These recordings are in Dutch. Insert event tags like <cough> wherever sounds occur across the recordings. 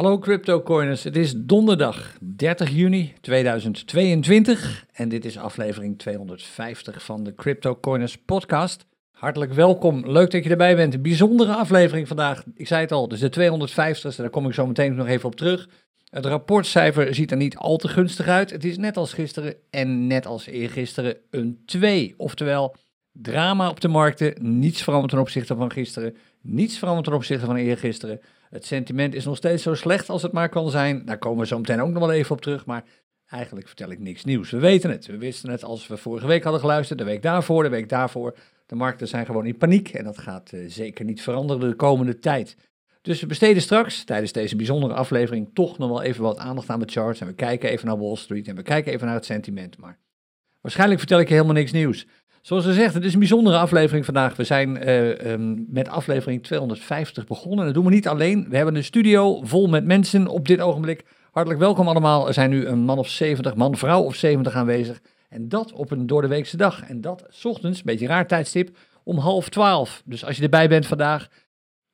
Hallo CryptoCoiners, het is donderdag 30 juni 2022 en dit is aflevering 250 van de CryptoCoiners podcast. Hartelijk welkom, leuk dat je erbij bent. Een bijzondere aflevering vandaag. Ik zei het al, dus de 250ste, daar kom ik zo meteen nog even op terug. Het rapportcijfer ziet er niet al te gunstig uit. Het is net als gisteren en net als eergisteren een 2. Oftewel, drama op de markten, niets veranderd ten opzichte van gisteren, niets veranderd ten opzichte van eergisteren. Het sentiment is nog steeds zo slecht als het maar kan zijn. Daar komen we zo meteen ook nog wel even op terug, maar eigenlijk vertel ik niks nieuws. We weten het. We wisten het als we vorige week hadden geluisterd, de week daarvoor, de week daarvoor. De markten zijn gewoon in paniek en dat gaat uh, zeker niet veranderen de komende tijd. Dus we besteden straks tijdens deze bijzondere aflevering toch nog wel even wat aandacht aan de charts. En we kijken even naar Wall Street en we kijken even naar het sentiment. Maar waarschijnlijk vertel ik helemaal niks nieuws. Zoals gezegd, het is een bijzondere aflevering vandaag. We zijn uh, um, met aflevering 250 begonnen. Dat doen we niet alleen. We hebben een studio vol met mensen op dit ogenblik. Hartelijk welkom allemaal. Er zijn nu een man of 70, man, vrouw of 70 aanwezig. En dat op een doordeweekse dag. En dat s ochtends, een beetje raar tijdstip, om half twaalf. Dus als je erbij bent vandaag,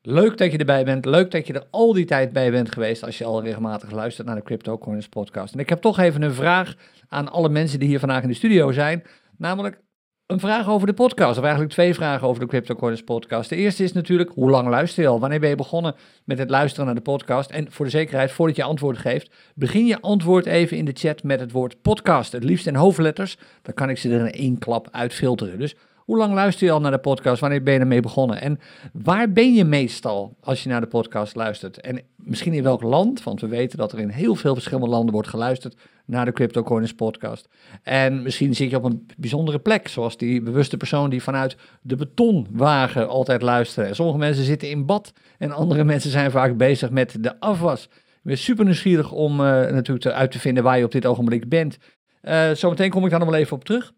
leuk dat je erbij bent. Leuk dat je er al die tijd bij bent geweest als je al regelmatig luistert naar de Crypto Coins podcast. En ik heb toch even een vraag aan alle mensen die hier vandaag in de studio zijn. Namelijk, een vraag over de podcast, of eigenlijk twee vragen over de CryptoCoins podcast. De eerste is natuurlijk, hoe lang luister je al? Wanneer ben je begonnen met het luisteren naar de podcast? En voor de zekerheid, voordat je antwoord geeft, begin je antwoord even in de chat met het woord podcast. Het liefst in hoofdletters, dan kan ik ze er in één klap uitfilteren. Dus hoe lang luister je al naar de podcast? Wanneer ben je ermee begonnen? En waar ben je meestal als je naar de podcast luistert? En misschien in welk land? Want we weten dat er in heel veel verschillende landen wordt geluisterd naar de CryptoCoins podcast. En misschien zit je op een bijzondere plek, zoals die bewuste persoon die vanuit de betonwagen altijd luistert. Sommige mensen zitten in bad en andere mensen zijn vaak bezig met de afwas. Ik super nieuwsgierig om uh, natuurlijk uit te vinden waar je op dit ogenblik bent. Uh, zometeen kom ik daar nog wel even op terug.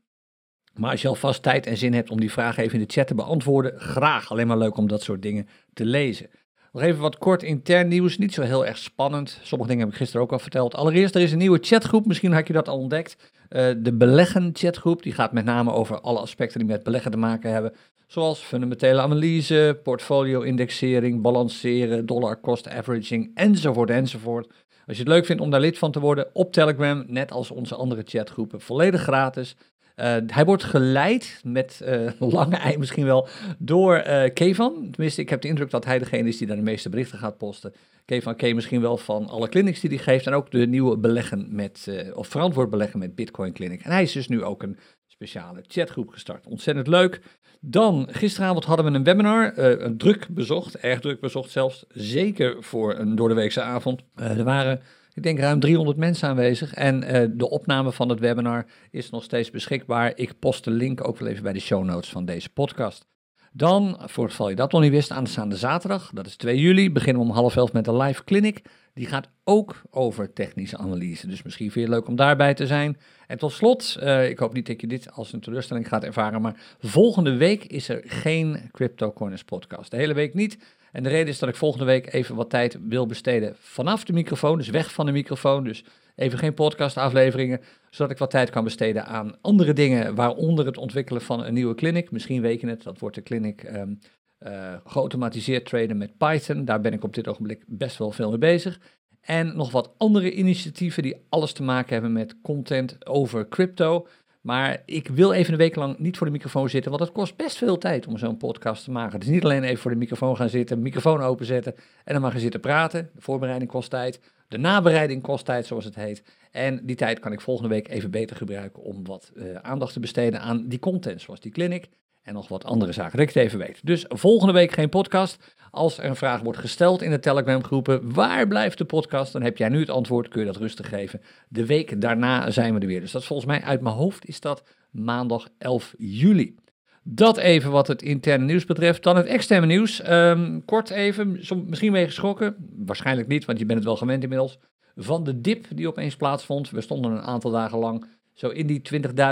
Maar als je alvast tijd en zin hebt om die vraag even in de chat te beantwoorden, graag. Alleen maar leuk om dat soort dingen te lezen. Nog even wat kort intern nieuws, niet zo heel erg spannend. Sommige dingen heb ik gisteren ook al verteld. Allereerst, er is een nieuwe chatgroep, misschien had je dat al ontdekt. Uh, de beleggen chatgroep, die gaat met name over alle aspecten die met beleggen te maken hebben. Zoals fundamentele analyse, portfolio-indexering, balanceren, dollar cost averaging, enzovoort, enzovoort. Als je het leuk vindt om daar lid van te worden, op Telegram, net als onze andere chatgroepen, volledig gratis. Uh, hij wordt geleid met uh, <laughs> lange ei misschien wel door uh, Kevan. Tenminste, ik heb de indruk dat hij degene is die daar de meeste berichten gaat posten. Kevan ken misschien wel van alle clinics die hij geeft en ook de nieuwe beleggen met, of verantwoord beleggen met Bitcoin Clinic. En hij is dus nu ook een speciale chatgroep gestart. Ontzettend leuk. Dan, gisteravond hadden we een webinar, druk bezocht, erg druk bezocht zelfs, zeker voor een doordeweekse avond. er waren ik denk ruim 300 mensen aanwezig. En uh, de opname van het webinar is nog steeds beschikbaar. Ik post de link ook wel even bij de show notes van deze podcast. Dan, voor het geval je dat nog niet wist, aanstaande zaterdag, dat is 2 juli, beginnen we om half elf met een live clinic. Die gaat ook over technische analyse. Dus misschien vind je het leuk om daarbij te zijn. En tot slot, uh, ik hoop niet dat je dit als een teleurstelling gaat ervaren, maar volgende week is er geen Crypto Corners podcast. De hele week niet. En de reden is dat ik volgende week even wat tijd wil besteden vanaf de microfoon, dus weg van de microfoon. Dus even geen podcastafleveringen, zodat ik wat tijd kan besteden aan andere dingen, waaronder het ontwikkelen van een nieuwe clinic. Misschien weet je het, dat wordt de clinic um, uh, geautomatiseerd traden met Python. Daar ben ik op dit ogenblik best wel veel mee bezig. En nog wat andere initiatieven die alles te maken hebben met content over crypto. Maar ik wil even een week lang niet voor de microfoon zitten, want het kost best veel tijd om zo'n podcast te maken. Dus niet alleen even voor de microfoon gaan zitten, microfoon openzetten en dan maar gaan zitten praten. De voorbereiding kost tijd, de nabereiding kost tijd, zoals het heet. En die tijd kan ik volgende week even beter gebruiken om wat uh, aandacht te besteden aan die content, zoals die clinic en nog wat andere zaken, dat ik het even weet. Dus volgende week geen podcast. Als er een vraag wordt gesteld in de Telegram groepen, waar blijft de podcast? Dan heb jij nu het antwoord, kun je dat rustig geven. De week daarna zijn we er weer. Dus dat is volgens mij uit mijn hoofd is dat maandag 11 juli. Dat even wat het interne nieuws betreft. Dan het externe nieuws. Um, kort even, misschien ben je geschrokken. Waarschijnlijk niet, want je bent het wel gewend inmiddels. Van de dip die opeens plaatsvond. We stonden een aantal dagen lang zo in die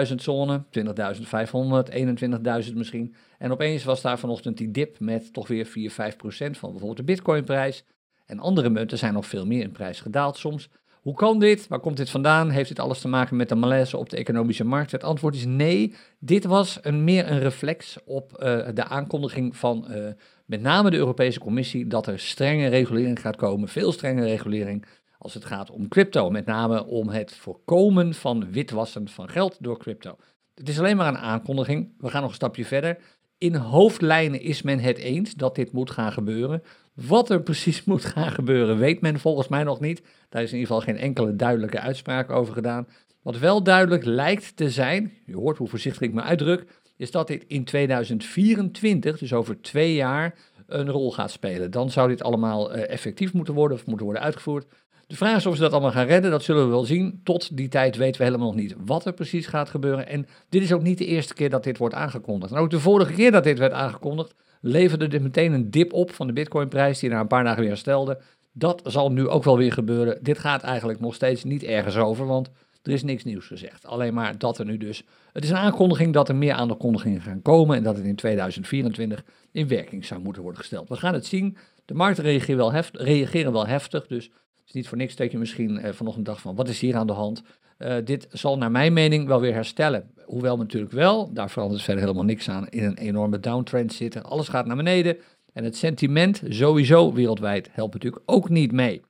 20.000 zone, 20.500, 21.000 misschien. En opeens was daar vanochtend die dip met toch weer 4, 5 procent van bijvoorbeeld de bitcoinprijs. En andere munten zijn nog veel meer in prijs gedaald soms. Hoe kan dit? Waar komt dit vandaan? Heeft dit alles te maken met de malaise op de economische markt? Het antwoord is nee. Dit was een, meer een reflex op uh, de aankondiging van uh, met name de Europese Commissie dat er strenge regulering gaat komen, veel strenge regulering als het gaat om crypto. Met name om het voorkomen van witwassen van geld door crypto. Het is alleen maar een aankondiging. We gaan nog een stapje verder. In hoofdlijnen is men het eens dat dit moet gaan gebeuren. Wat er precies <laughs> moet gaan gebeuren, weet men volgens mij nog niet. Daar is in ieder geval geen enkele duidelijke uitspraak over gedaan. Wat wel duidelijk lijkt te zijn, je hoort hoe voorzichtig ik me uitdruk, is dat dit in 2024, dus over twee jaar, een rol gaat spelen. Dan zou dit allemaal uh, effectief moeten worden of moeten worden uitgevoerd. De vraag is of ze dat allemaal gaan redden, dat zullen we wel zien. Tot die tijd weten we helemaal nog niet wat er precies gaat gebeuren. En dit is ook niet de eerste keer dat dit wordt aangekondigd. En ook de vorige keer dat dit werd aangekondigd, leverde dit meteen een dip op van de bitcoinprijs die na een paar dagen weer herstelde. Dat zal nu ook wel weer gebeuren. Dit gaat eigenlijk nog steeds niet ergens over, want er is niks nieuws gezegd. Alleen maar dat er nu dus. Het is een aankondiging dat er meer aankondigingen gaan komen en dat het in 2024 in werking zou moeten worden gesteld. We gaan het zien. De markten reageren wel, heft, reageren wel heftig, dus is niet voor niks dat je misschien uh, vanochtend dacht van wat is hier aan de hand. Uh, dit zal naar mijn mening wel weer herstellen. Hoewel natuurlijk wel, daar verandert verder helemaal niks aan, in een enorme downtrend zitten. Alles gaat naar beneden. En het sentiment sowieso wereldwijd helpt natuurlijk ook niet mee.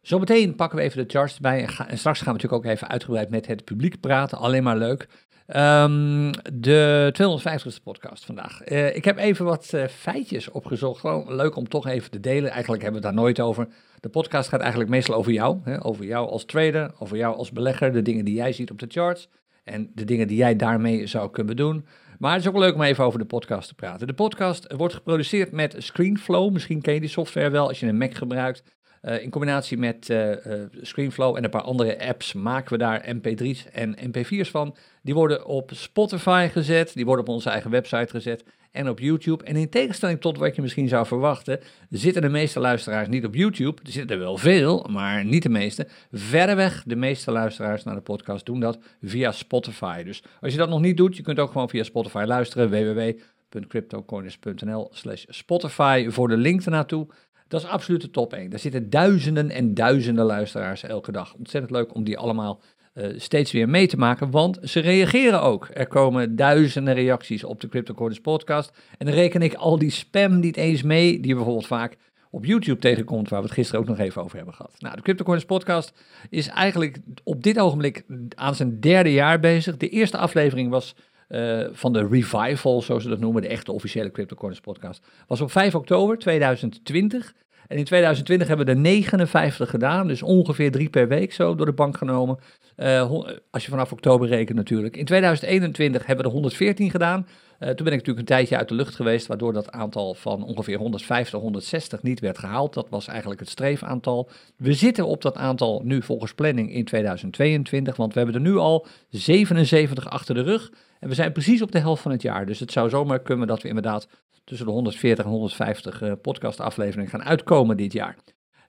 Zometeen pakken we even de charts erbij. En, straks gaan we natuurlijk ook even uitgebreid met het publiek praten. Alleen maar leuk. Um, de 250ste podcast vandaag. Uh, ik heb even wat feitjes opgezocht. Gewoon leuk om toch even te delen. Eigenlijk hebben we het daar nooit over. De podcast gaat eigenlijk meestal over jou. Hè? Over jou als trader, over jou als belegger. De dingen die jij ziet op de charts. En de dingen die jij daarmee zou kunnen doen. Maar het is ook leuk om even over de podcast te praten. De podcast wordt geproduceerd met ScreenFlow. Misschien ken je die software wel als je een Mac gebruikt. Uh, in combinatie met uh, uh, ScreenFlow en een paar andere apps maken we daar MP3's en MP4's van. Die worden op Spotify gezet, die worden op onze eigen website gezet en op YouTube. En in tegenstelling tot wat je misschien zou verwachten, zitten de meeste luisteraars niet op YouTube. Er zitten er wel veel, maar niet de meeste. Verreweg de meeste luisteraars naar de podcast doen dat via Spotify. Dus als je dat nog niet doet, je kunt ook gewoon via Spotify luisteren. www.cryptocoiners.nl slash Spotify voor de link ernaartoe. Dat is absoluut de top 1. Daar zitten duizenden en duizenden luisteraars elke dag. Ontzettend leuk om die allemaal uh, steeds weer mee te maken, want ze reageren ook. Er komen duizenden reacties op de CryptoCoins podcast. En dan reken ik al die spam niet eens mee, die bijvoorbeeld vaak op YouTube tegenkomt, waar we het gisteren ook nog even over hebben gehad. Nou, de CryptoCoins podcast is eigenlijk op dit ogenblik aan zijn derde jaar bezig. De eerste aflevering was uh, van de revival, zoals ze dat noemen, de echte officiële CryptoCoins podcast, was op 5 oktober 2020. En in 2020 hebben we er 59 gedaan, dus ongeveer drie per week zo door de bank genomen. Uh, als je vanaf oktober rekent natuurlijk. In 2021 hebben we er 114 gedaan. Uh, toen ben ik natuurlijk een tijdje uit de lucht geweest, waardoor dat aantal van ongeveer 150, 160 niet werd gehaald. Dat was eigenlijk het streefaantal. We zitten op dat aantal nu volgens planning in 2022, want we hebben er nu al 77 achter de rug. En we zijn precies op de helft van het jaar. Dus het zou zomaar kunnen dat we inderdaad tussen de 140 en 150 uh, podcastafleveringen gaan uitkomen dit jaar.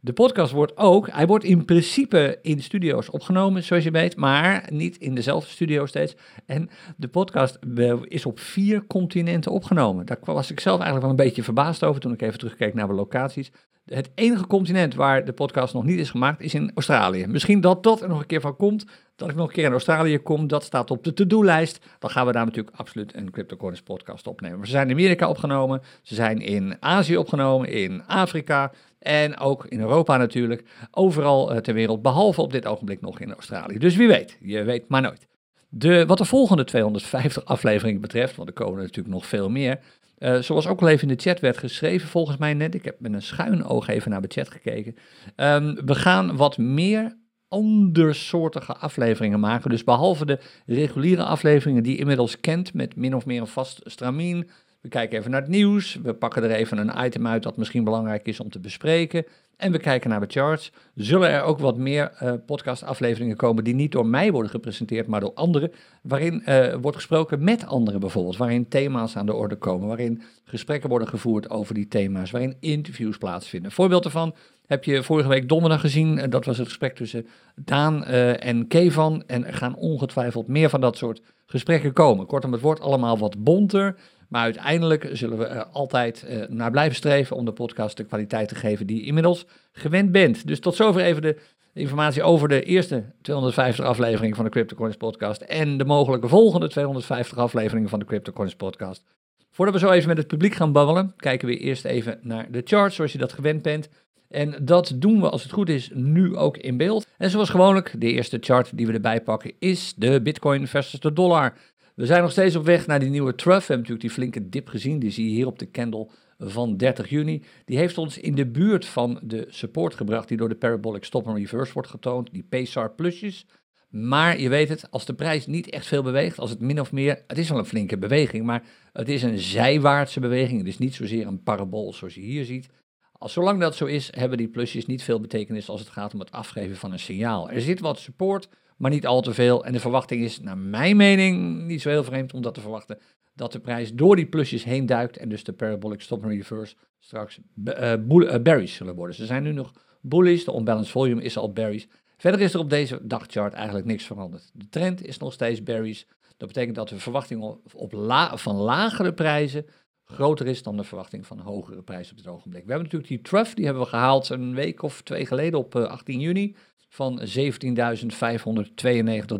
De podcast wordt ook, hij wordt in principe in studio's opgenomen, zoals je weet, maar niet in dezelfde studio steeds. En de podcast is op vier continenten opgenomen. Daar was ik zelf eigenlijk wel een beetje verbaasd over toen ik even terugkeek naar de locaties. Het enige continent waar de podcast nog niet is gemaakt is in Australië. Misschien dat dat er nog een keer van komt, dat ik nog een keer in Australië kom. Dat staat op de to-do-lijst. Dan gaan we daar natuurlijk absoluut een CryptoCoins podcast opnemen. Maar ze zijn in Amerika opgenomen, ze zijn in Azië opgenomen, in Afrika en ook in Europa natuurlijk. Overal eh, ter wereld, behalve op dit ogenblik nog in Australië. Dus wie weet, je weet maar nooit. De, wat de volgende 250 afleveringen betreft, want er komen er natuurlijk nog veel meer, uh, zoals ook al even in de chat werd geschreven, volgens mij net. Ik heb met een schuin oog even naar de chat gekeken. Um, we gaan wat meer andersoortige afleveringen maken. Dus behalve de reguliere afleveringen die je inmiddels kent met min of meer een vast stramien. We kijken even naar het nieuws. We pakken er even een item uit dat misschien belangrijk is om te bespreken. En we kijken naar de charts. Zullen er ook wat meer uh, podcastafleveringen komen die niet door mij worden gepresenteerd, maar door anderen. Waarin uh, wordt gesproken met anderen bijvoorbeeld. Waarin thema's aan de orde komen. Waarin gesprekken worden gevoerd over die thema's. Waarin interviews plaatsvinden. Voorbeeld daarvan heb je vorige week donderdag gezien. Uh, dat was het gesprek tussen Daan en Kevan. En er gaan ongetwijfeld meer van dat soort gesprekken komen. Kortom, het wordt allemaal wat bonter. Maar uiteindelijk zullen we er altijd uh, naar blijven streven om de podcast de kwaliteit te geven die je inmiddels gewend bent. Dus tot zover even de informatie over de eerste 250 afleveringen van de CryptoCoins podcast en de mogelijke volgende 250 afleveringen van de CryptoCoins podcast. Voordat we zo even met het publiek gaan babbelen, kijken we eerst even naar de charts zoals je dat gewend bent. En dat doen we als het goed is nu ook in beeld. En zoals gewoonlijk, de eerste chart die we erbij pakken is de Bitcoin versus de dollar. We zijn nog steeds op weg naar die nieuwe trough. We hebben natuurlijk die flinke dip gezien, die zie je hier op de candle van 30 juni. Die heeft ons in de buurt van de support gebracht die door de Parabolic Stop and Reverse wordt getoond, die PSAR plusjes. Maar je weet het, als de prijs niet echt veel beweegt, als het min of meer, het is wel een flinke beweging, maar het is een zijwaartse beweging. Het is niet zozeer een parabool zoals je hier ziet. Als, zolang dat zo is, hebben die plusjes niet veel betekenis als het gaat om het afgeven van een signaal. Er zit wat support, maar niet al te veel. En de verwachting is, naar mijn mening, niet zo heel vreemd om dat te verwachten, dat de prijs door die plusjes heen duikt en dus de parabolic stop and reverse straks uh, bearish zullen worden. Ze zijn nu nog bullish, de unbalanced volume is al bearish. Verder is er op deze dagchart eigenlijk niks veranderd. De trend is nog steeds bearish. Dat betekent dat de verwachting op van lagere prijzen groter is dan de verwachting van hogere prijzen op dit ogenblik. We hebben natuurlijk die trough, die hebben we gehaald een week of twee geleden op 18 juni van 17.592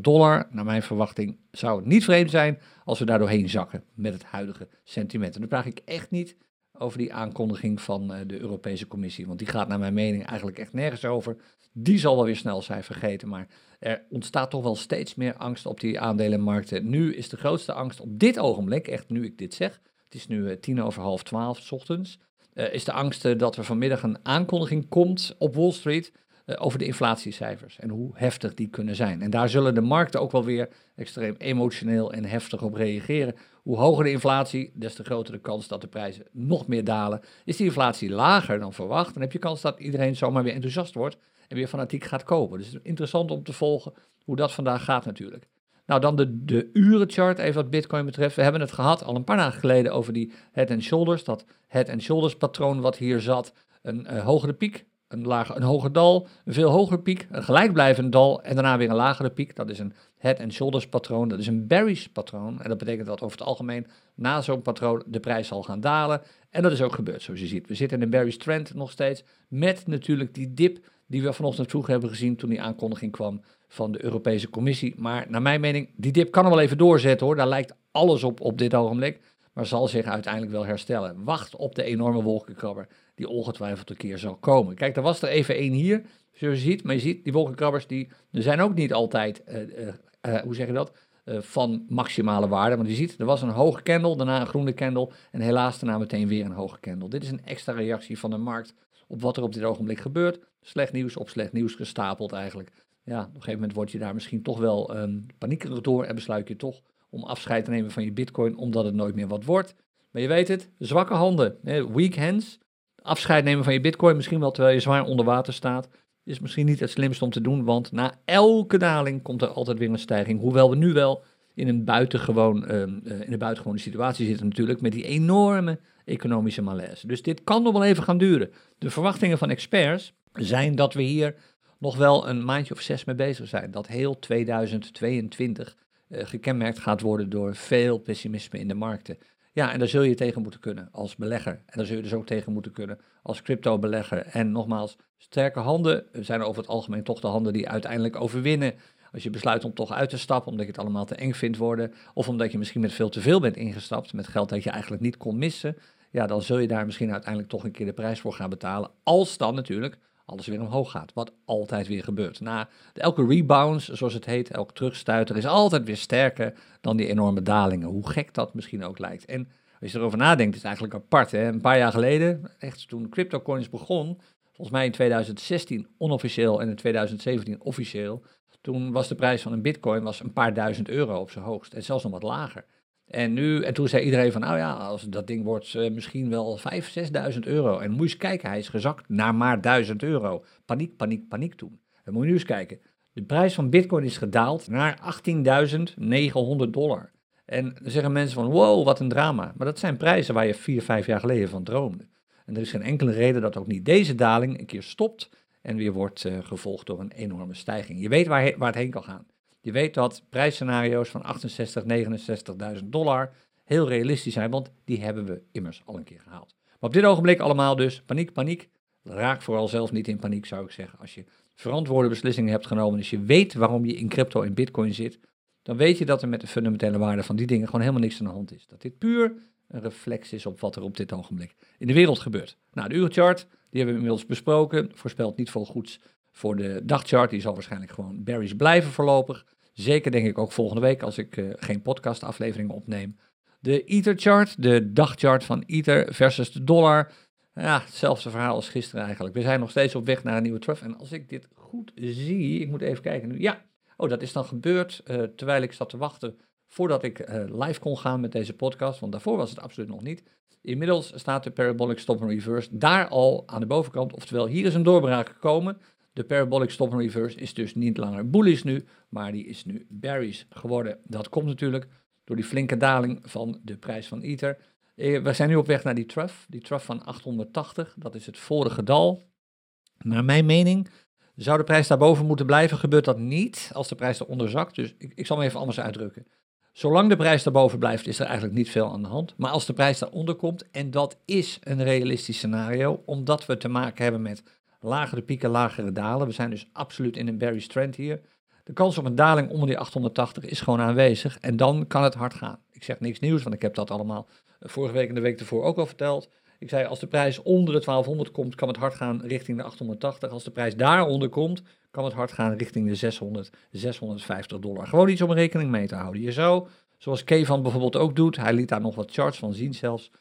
dollar. Naar mijn verwachting zou het niet vreemd zijn als we daar doorheen zakken met het huidige sentiment. En dan praat ik echt niet over die aankondiging van eh, de Europese Commissie, want die gaat naar mijn mening eigenlijk echt nergens over. Die zal wel weer snel zijn vergeten, maar er ontstaat toch wel steeds meer angst op die aandelenmarkten. Nu is de grootste angst op dit ogenblik, echt nu ik dit zeg, het is nu eh, tien over half twaalf ochtends, uh, is de angst dat er vanmiddag een aankondiging komt op Wall Street over de inflatiecijfers en hoe heftig die kunnen zijn. En daar zullen de markten ook wel weer extreem emotioneel en heftig op reageren. Hoe hoger de inflatie, des te groter de kans dat de prijzen nog meer dalen. Is die inflatie lager dan verwacht, dan heb je kans dat iedereen zomaar weer enthousiast wordt en weer fanatiek gaat kopen. Dus het is interessant om te volgen hoe dat vandaag gaat natuurlijk. Nou, dan de, de urenchart, even wat Bitcoin betreft. We hebben het gehad al een paar dagen geleden over die head and shoulders. Dat head and shoulders patroon wat hier zat. Een uh, hogere piek, een, lager, een hoger dal, een veel hoger piek, een gelijkblijvend dal en daarna weer een lagere piek. Dat is een head and shoulders patroon. Dat is een bearish patroon. En dat betekent dat over het algemeen na zo'n patroon de prijs zal gaan dalen. En dat is ook gebeurd, zoals je ziet. We zitten in een bearish trend nog steeds. Met natuurlijk die dip die we vanochtend vroeg hebben gezien toen die aankondiging kwam van de Europese Commissie. Maar naar mijn mening, die dip kan hem wel even doorzetten hoor. Daar lijkt alles op op dit ogenblik. Maar zal zich uiteindelijk wel herstellen. Wacht op de enorme wolkenkrabber die ongetwijfeld een keer zal komen. Kijk, er was er even één hier, zoals je ziet. Maar je ziet, die wolkenkrabbers die, zijn ook niet altijd, uh, uh, hoe zeg je dat, van maximale waarde. Want je ziet, er was een hoge candle, daarna een groene candle en helaas daarna meteen weer een hoge candle. Dit is een extra reactie van de markt op wat er op dit ogenblik gebeurt. Slecht nieuws op slecht nieuws gestapeld eigenlijk. Ja, op een gegeven moment word je daar misschien toch wel um, paniekerig door en besluit je toch om afscheid te nemen van je bitcoin omdat het nooit meer wat wordt. Maar je weet het, zwakke handen, weak hands, afscheid nemen van je bitcoin, misschien wel terwijl je zwaar onder water staat, is misschien niet het slimste om te doen, want na elke daling komt er altijd weer een stijging. Hoewel we nu wel in een, buitengewoon, uh, in een buitengewone situatie zitten natuurlijk, met die enorme economische malaise. Dus dit kan nog wel even gaan duren. De verwachtingen van experts zijn dat we hier nog wel een maandje of zes mee bezig zijn. Dat heel 2022 uh, eh, gekenmerkt gaat worden door veel pessimisme in de markten. Ja, en daar zul je tegen moeten kunnen als belegger. En daar zul je dus ook tegen moeten kunnen als crypto-belegger. En nogmaals, sterke handen zijn over het algemeen toch de handen die uiteindelijk overwinnen. Als je besluit om toch uit te stappen omdat je het allemaal te eng vindt worden. Of omdat je misschien met veel te veel bent ingestapt. Met geld dat je eigenlijk niet kon missen. Ja, dan zul je daar misschien uiteindelijk toch een keer de prijs voor gaan betalen. Als dan natuurlijk alles weer omhoog gaat. Wat altijd weer gebeurt. Na elke rebound, zoals het heet, elke terugstuiter, is altijd weer sterker dan die enorme dalingen. Hoe gek dat misschien ook lijkt. En als je erover nadenkt, is het eigenlijk apart. Hè? Een paar jaar geleden, echt toen CryptoCoins begon, volgens mij in 2016 onofficieel en in 2017 officieel, toen was de prijs van een bitcoin was een paar duizend euro op zijn hoogst. En zelfs nog wat lager. En, nu, en toen zei iedereen van, nou ja, als dat ding wordt uh, misschien wel 5.000, 6.000 euro. En moet je eens kijken, hij is gezakt naar maar 1000 euro. Paniek, paniek, paniek toen. Dan moet je nu eens kijken. De prijs van bitcoin is gedaald naar 18.900 dollar. En dan zeggen mensen van, wow, wat een drama. Maar dat zijn prijzen waar je vier, vijf jaar geleden van droomde. En er is geen enkele reden dat ook niet deze daling een keer stopt en weer wordt uh, gevolgd door een enorme stijging. Je weet waar, waar het heen kan gaan. Je weet dat prijsscenario's van 68, 69.000 dollar heel realistisch zijn, want die hebben we immers al een keer gehaald. Maar op dit ogenblik allemaal dus paniek, paniek. Raak vooral zelf niet in paniek, zou ik zeggen. Als je verantwoorde beslissingen hebt genomen, als je weet waarom je in crypto en bitcoin zit, dan weet je dat er met de fundamentele waarde van die dingen gewoon helemaal niks aan de hand is. Dat dit puur een reflex is op wat er op dit ogenblik in de wereld gebeurt. Nou, de urenchart, die hebben we inmiddels besproken, voorspelt niet veel goeds voor de dagchart. Die zal waarschijnlijk gewoon berries blijven voorlopig. Zeker denk ik ook volgende week als ik uh, geen podcastafleveringen opneem. De Ether-chart, de dagchart van Ether versus de dollar. Ja, hetzelfde verhaal als gisteren eigenlijk. We zijn nog steeds op weg naar een nieuwe trough. En als ik dit goed zie, ik moet even kijken nu. Ja, oh, dat is dan gebeurd uh, terwijl ik zat te wachten voordat ik uh, live kon gaan met deze podcast. Want daarvoor was het absoluut nog niet. Inmiddels staat de Parabolic Stop and Reverse daar al aan de bovenkant. Oftewel, hier is een doorbraak gekomen. De Parabolic Stop and Reverse is dus niet langer bullish nu, maar die is nu bearish geworden. Dat komt natuurlijk door die flinke daling van de prijs van Ether. Eh, we zijn nu op weg naar die trough, die trough van 880. Dat is het vorige dal. Naar mijn mening zou de prijs daarboven moeten blijven. Gebeurt dat niet als de prijs eronder zakt? Dus ik, ik zal me even anders uitdrukken. Zolang de prijs daarboven blijft, is er eigenlijk niet veel aan de hand. Maar als de prijs daaronder komt, en dat is een realistisch scenario, omdat we te maken hebben met lagere pieken, lagere dalen. We zijn dus absoluut in een bearish trend hier. De kans op een daling onder die 880 is gewoon aanwezig en dan kan het hard gaan. Ik zeg niks nieuws, want ik heb dat allemaal eh, vorige week en de week ervoor ook al verteld. Ik zei, als de prijs onder de 1200 komt, kan het hard gaan richting de 880. Als de prijs daaronder komt, kan het hard gaan richting de 600, 650 dollar. Gewoon iets om rekening mee te houden. Je zou, zoals Kevan bijvoorbeeld ook doet, hij liet daar nog wat charts van zien zelfs,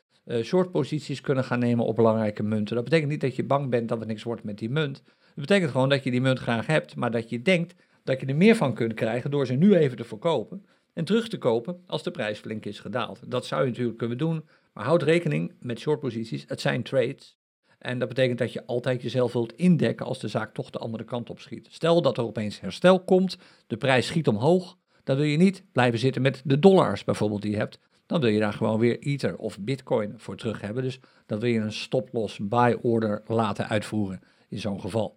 short posities kunnen gaan nemen op belangrijke munten. Dat betekent niet dat je bang bent dat er niks wordt met die munt. Dat betekent gewoon dat je die munt graag hebt, maar dat je denkt dat je er meer van kunt krijgen door ze nu even te verkopen en terug te kopen als de prijs flink is gedaald. Dat zou je natuurlijk kunnen doen, maar houd rekening met short posities. Het zijn trades. En dat betekent dat je altijd jezelf wilt indekken als de zaak toch de andere kant op schiet. Stel dat er opeens herstel komt, de prijs schiet omhoog, dan wil je niet blijven zitten met de dollars bijvoorbeeld die je hebt dan wil je daar gewoon weer Ether of Bitcoin voor terug hebben. Dus dan wil je een stop-loss buy order laten uitvoeren in zo'n geval.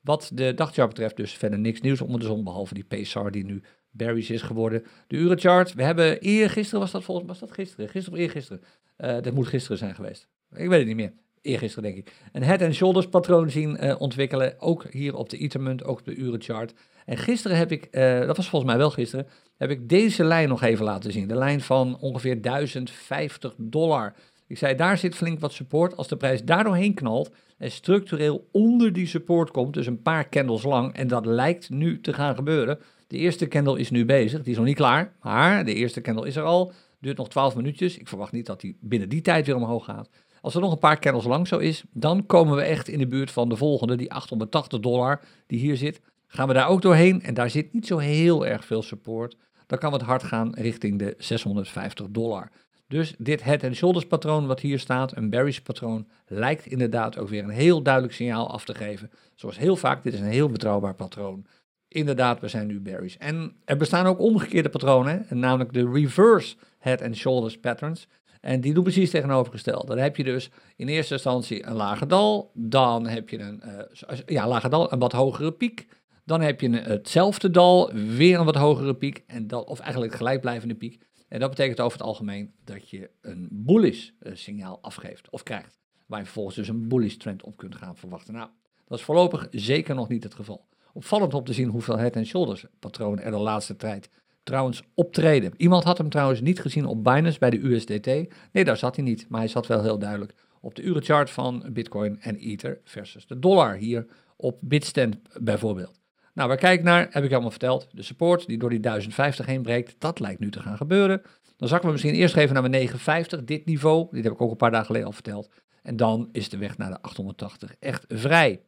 Wat de dagchart betreft dus verder niks nieuws onder de zon, behalve die PSAR die nu bearish is geworden. De urenchart, we hebben eergisteren, was dat volgens was dat gisteren? Gisteren of eergisteren? Uh, dat moet gisteren zijn geweest. Ik weet het niet meer. Eergisteren denk ik. Een head and shoulders patroon zien uh, ontwikkelen, ook hier op de Ethermunt, ook op de urenchart. En gisteren heb ik, uh, dat was volgens mij wel gisteren, heb ik deze lijn nog even laten zien. De lijn van ongeveer 1050 dollar. Ik zei, daar zit flink wat support. Als de prijs daar doorheen knalt en structureel onder die support komt, dus een paar candles lang, en dat lijkt nu te gaan gebeuren. De eerste candle is nu bezig, die is nog niet klaar, maar de eerste candle is er al. Duurt nog 12 minuutjes. Ik verwacht niet dat die binnen die tijd weer omhoog gaat. Als er nog een paar candles lang zo is, dan komen we echt in de buurt van de volgende, die 880 dollar die hier zit. Gaan we daar ook doorheen en daar zit niet zo heel erg veel support dan kan het hard gaan richting de 650 dollar. Dus dit head and shoulders patroon wat hier staat, een bearish patroon, lijkt inderdaad ook weer een heel duidelijk signaal af te geven. Zoals heel vaak, dit is een heel betrouwbaar patroon. Inderdaad, we zijn nu bearish. En er bestaan ook omgekeerde patronen, namelijk de reverse head and shoulders patterns. En die doen precies tegenovergesteld. Dan heb je dus in eerste instantie een lage dal, dan heb je een uh, ja, lage dal, een wat hogere piek. Dan heb je hetzelfde dal, weer een wat hogere piek, en dat, of eigenlijk gelijkblijvende piek. En dat betekent over het algemeen dat je een bullish eh, signaal afgeeft of krijgt. Waar je vervolgens dus een bullish trend op kunt gaan verwachten. Nou, dat is voorlopig zeker nog niet het geval. Opvallend om te zien hoeveel head and shoulders patronen er de laatste tijd trouwens optreden. Iemand had hem trouwens niet gezien op Binance bij de USDT. Nee, daar zat hij niet, maar hij zat wel heel duidelijk op de urenchart van Bitcoin en Ether versus de dollar hier op Bitstand bijvoorbeeld. Nou, waar kijk naar, heb ik allemaal verteld. De support die door die 1050 heen breekt, dat lijkt nu te gaan gebeuren. Dan zakken we misschien eerst even naar mijn 950, dit niveau. Dit heb ik ook een paar dagen geleden al verteld. En dan is de weg naar de 880 echt vrij.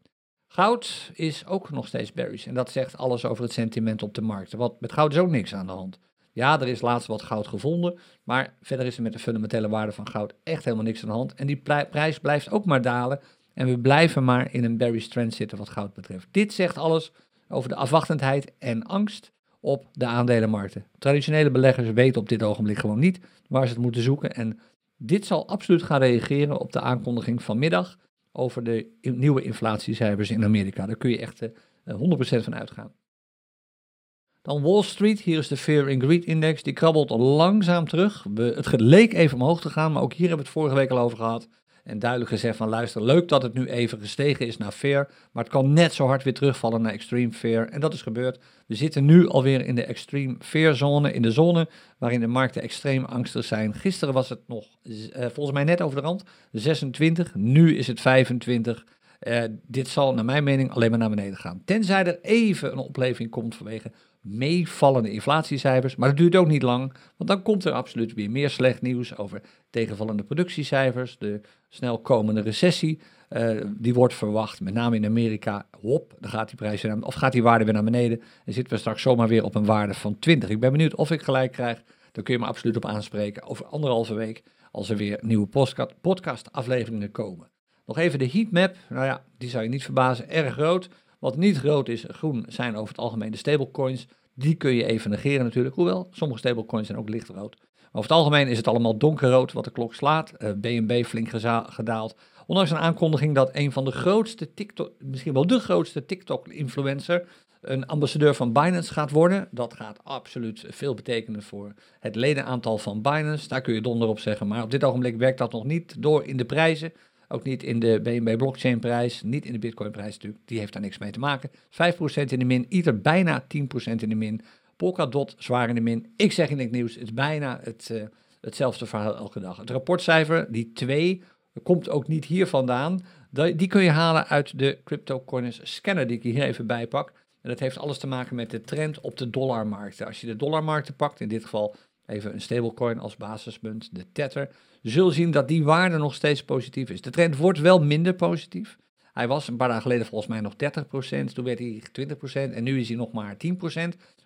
Goud is ook nog steeds bearish. En dat zegt alles over het sentiment op de markt. Want met goud is ook niks aan de hand. Ja, er is laatst wat goud gevonden. Maar verder is er met de fundamentele waarde van goud echt helemaal niks aan de hand. En die prijs blijft ook maar dalen. En we blijven maar in een bearish trend zitten wat goud betreft. Dit zegt alles over de afwachtendheid en angst op de aandelenmarkten. Traditionele beleggers weten op dit ogenblik gewoon niet waar ze het moeten zoeken. En dit zal absoluut gaan reageren op de aankondiging vanmiddag over de nieuwe inflatiecijfers in Amerika. Daar kun je echt 100% eh, van uitgaan. Dan Wall Street, hier is de Fear and Greed Index, die krabbelt langzaam terug. het leek even omhoog te gaan, maar ook hier hebben we het vorige week al over gehad. En duidelijk gezegd van luister, leuk dat het nu even gestegen is naar fair, maar het kan net zo hard weer terugvallen naar extreme fair. En dat is gebeurd. We zitten nu alweer in de extreme fair zone, in de zone waarin de markten extreem angstig zijn. Gisteren was het nog eh, volgens mij net over de rand, 26, nu is het 25. Uh, dit zal naar mijn mening alleen maar naar beneden gaan. Tenzij er even een opleving komt vanwege meevallende inflatiecijfers. Maar dat duurt ook niet lang, want dan komt er absoluut weer meer slecht nieuws over tegenvallende productiecijfers, de snel komende recessie. Uh, die wordt verwacht, met name in Amerika. Hop, dan gaat die prijs weer naar, of gaat die waarde weer naar beneden. En zitten we straks zomaar weer op een waarde van 20. Ik ben benieuwd of ik gelijk krijg. Daar kun je me absoluut op aanspreken over anderhalve week, als er weer nieuwe podcast afleveringen komen. Nog even de heatmap. Nou ja, die zou je niet verbazen. Erg groot. Wat niet groot is, groen, zijn over het algemeen de stablecoins. Die kun je even negeren natuurlijk. Hoewel, sommige stablecoins zijn ook lichtrood. Maar over het algemeen is het allemaal donkerrood wat de klok slaat. Uh, eh, BNB flink gedaald. Ondanks een aankondiging dat een van de grootste TikTok, misschien wel de grootste TikTok-influencer, een ambassadeur van Binance gaat worden. Dat gaat absoluut veel betekenen voor het ledenaantal van Binance. Daar kun je donder op zeggen. Maar op dit ogenblik werkt dat nog niet door in de prijzen. Ook niet in de BNB blockchain prijs, niet in de bitcoin prijs natuurlijk. Die heeft daar niks mee te maken. 5% in de min, Ether bijna 10% in de min. Polkadot zwaar in de min. Ik zeg in het nieuws, het is bijna het, uh, hetzelfde verhaal elke dag. Het rapportcijfer, die 2, komt ook niet hier vandaan. Die kun je halen uit de CryptoCoins scanner die ik hier even bijpak. En dat heeft alles te maken met de trend op de dollarmarkten. Als je de dollarmarkten pakt, in dit geval even een stablecoin als basispunt, de Tether, zul zien dat die waarde nog steeds positief is. De trend wordt wel minder positief. Hij was een paar dagen geleden volgens mij nog 30%, toen werd hij 20% en nu is hij nog maar 10%.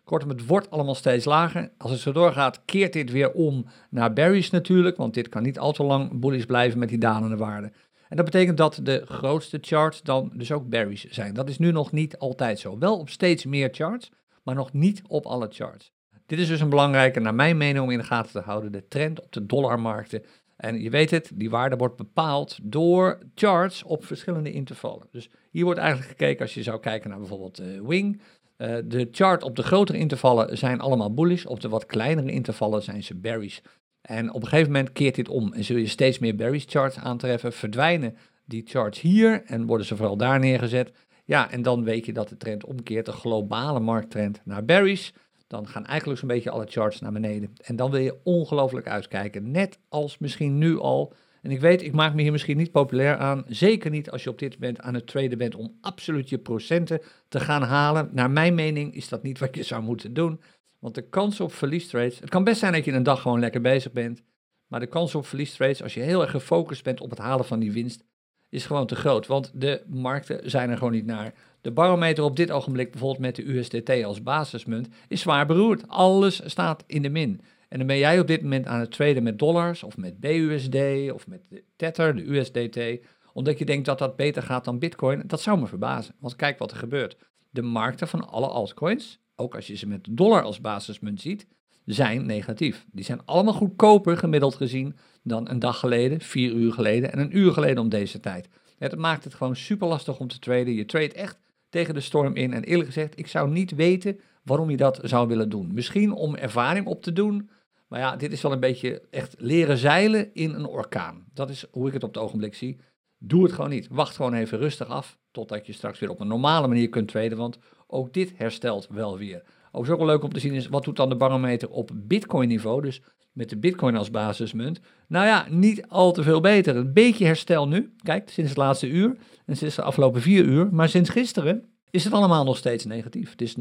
Kortom, het wordt allemaal steeds lager. Als het zo doorgaat, keert dit weer om naar berries natuurlijk, want dit kan niet al te lang bullish blijven met die dalende waarde. En dat betekent dat de grootste charts dan dus ook berries zijn. Dat is nu nog niet altijd zo. Wel op steeds meer charts, maar nog niet op alle charts. Dit is dus een belangrijke, naar mijn mening, om in de gaten te houden. De trend op de dollarmarkten. En je weet het, die waarde wordt bepaald door charts op verschillende intervallen. Dus hier wordt eigenlijk gekeken, als je zou kijken naar bijvoorbeeld uh, Wing. Uh, de chart op de grotere intervallen zijn allemaal bullish. Op de wat kleinere intervallen zijn ze bearish. En op een gegeven moment keert dit om en zul je steeds meer bearish charts aantreffen. Verdwijnen die charts hier en worden ze vooral daar neergezet. Ja, en dan weet je dat de trend omkeert, de globale markttrend naar bearish dan gaan eigenlijk zo'n beetje alle charts naar beneden. En dan wil je ongelooflijk uitkijken. Net als misschien nu al. En ik weet, ik maak me hier misschien niet populair aan. Zeker niet als je op dit moment aan het traden bent om absoluut je procenten te gaan halen. Naar mijn mening is dat niet wat je zou moeten doen. Want de kans op verliestrades. Het kan best zijn dat je een dag gewoon lekker bezig bent. Maar de kans op verliestrades, als je heel erg gefocust bent op het halen van die winst, is gewoon te groot. Want de markten zijn er gewoon niet naar. De barometer op dit ogenblik, bijvoorbeeld met de USDT als basismunt, is zwaar beroerd. Alles staat in de min. En dan ben jij op dit moment aan het traden met dollars of met BUSD of met de Tether, de USDT, omdat je denkt dat dat beter gaat dan Bitcoin. Dat zou me verbazen, want kijk wat er gebeurt. De markten van alle altcoins, ook als je ze met dollar als basismunt ziet, zijn negatief. Die zijn allemaal goedkoper gemiddeld gezien dan een dag geleden, vier uur geleden en een uur geleden om deze tijd. Het maakt het gewoon super lastig om te traden. Je trade echt tegen de storm in. En eerlijk gezegd, ik zou niet weten waarom je dat zou willen doen. Misschien om ervaring op te doen. Maar ja, dit is wel een beetje echt leren zeilen in een orkaan. Dat is hoe ik het op het ogenblik zie. Doe het gewoon niet. Wacht gewoon even rustig af. Totdat je straks weer op een normale manier kunt traden. Want ook dit herstelt wel weer. Ook zo leuk om te zien is, wat doet dan de barometer op bitcoin niveau? Dus met de bitcoin als basismunt. Nou ja, niet al te veel beter. Een beetje herstel nu. Kijk, sinds het laatste uur en sinds de afgelopen vier uur. Maar sinds gisteren is het allemaal nog steeds negatief. Het is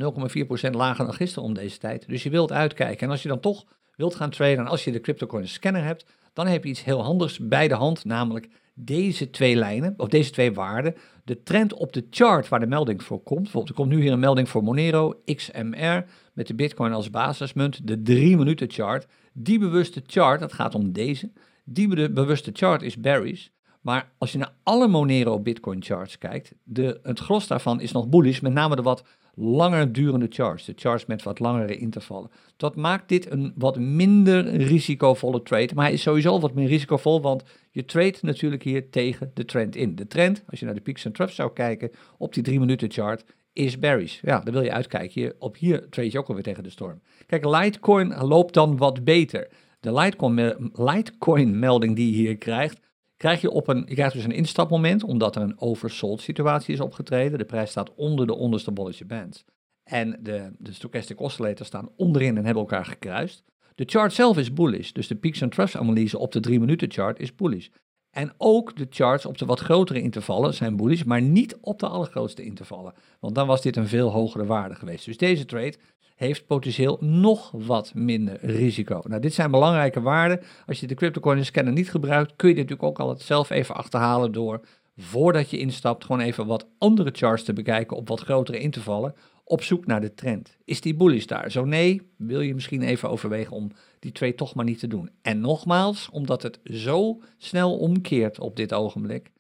0,4% lager dan gisteren om deze tijd. Dus je wilt uitkijken. En als je dan toch wilt gaan traden en als je de CryptoCoin scanner hebt, dan heb je iets heel handigs bij de hand, namelijk deze twee lijnen, of deze twee waarden, de trend op de chart waar de melding voor komt. Bijvoorbeeld, er komt nu hier een melding voor Monero, XMR, met de Bitcoin als basismunt, de 3 minuten chart. Die bewuste chart, dat gaat om deze, die bewuste chart is bearish. Maar als je naar alle Monero Bitcoin charts kijkt, de, het gros daarvan is nog bullish, met name de wat langer durende charts, de charts met wat langere intervallen. Dat maakt dit een wat minder risicovolle trade, maar hij is sowieso wat meer risicovol, want je trade natuurlijk hier tegen de trend in. De trend, als je naar de peaks en troughs zou kijken, op die 3 minuten chart, is bearish. Ja, dan wil je uitkijken. Op hier trade je ook alweer tegen de storm. Kijk, Litecoin loopt dan wat beter. De Litecoin, Litecoin melding die je hier krijgt, krijg je op een, je krijgt dus een instapmoment, omdat er een oversold situatie is opgetreden. De prijs staat onder de onderste Bollinger Bands. En de, de stochastic oscillators staan onderin en hebben elkaar gekruist. De chart zelf is bullish, dus de peaks and troughs analyse op de 3 minuten chart is bullish. En ook de charts op de wat grotere intervallen zijn bullish, maar niet op de allergrootste intervallen. Want dan was dit een veel hogere waarde geweest. Dus deze trade heeft potentieel nog wat minder risico. Nou, dit zijn belangrijke waarden. Als je de CryptoCoin scanner niet gebruikt, kun je dit natuurlijk ook al zelf even achterhalen door voordat je instapt gewoon even wat andere charts te bekijken op wat grotere intervallen op zoek naar de trend. Is die bullish daar? Zo nee, wil je misschien even overwegen om die twee toch maar niet te doen. En nogmaals, omdat het zo snel omkeert op dit ogenblik,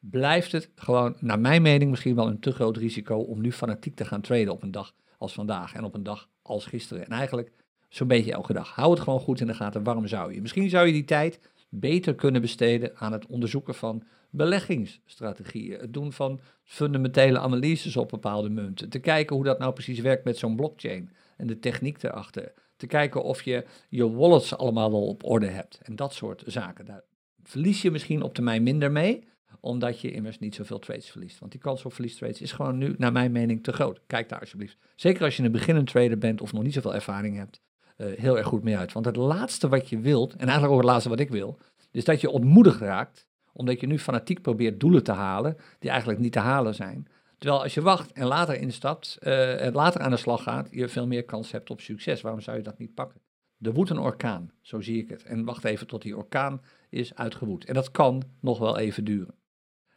blijft het gewoon, naar mijn mening, misschien wel een te groot risico om nu fanatiek te gaan traden op een dag als vandaag en op een dag als gisteren. En eigenlijk zo'n beetje elke dag. Hou het gewoon goed in de gaten. Waarom zou je? Misschien zou je die tijd beter kunnen besteden aan het onderzoeken van beleggingsstrategieën. Het doen van fundamentele analyses op bepaalde munten. Te kijken hoe dat nou precies werkt met zo'n blockchain en de techniek erachter. Te kijken of je je wallets allemaal wel op orde hebt en dat soort zaken. Daar verlies je misschien op termijn minder mee, omdat je immers niet zoveel trades verliest. Want die kans op verliestrades is gewoon nu, naar mijn mening, te groot. Kijk daar alsjeblieft. Zeker als je een beginnend trader bent of nog niet zoveel ervaring hebt, uh, heel erg goed mee uit. Want het laatste wat je wilt, en eigenlijk ook het laatste wat ik wil, is dat je ontmoedigd raakt, omdat je nu fanatiek probeert doelen te halen die eigenlijk niet te halen zijn. Terwijl als je wacht en later instapt uh, en later aan de slag gaat, je veel meer kans hebt op succes. Waarom zou je dat niet pakken? Er woedt een orkaan, zo zie ik het. En wacht even tot die orkaan is uitgewoed. En dat kan nog wel even duren.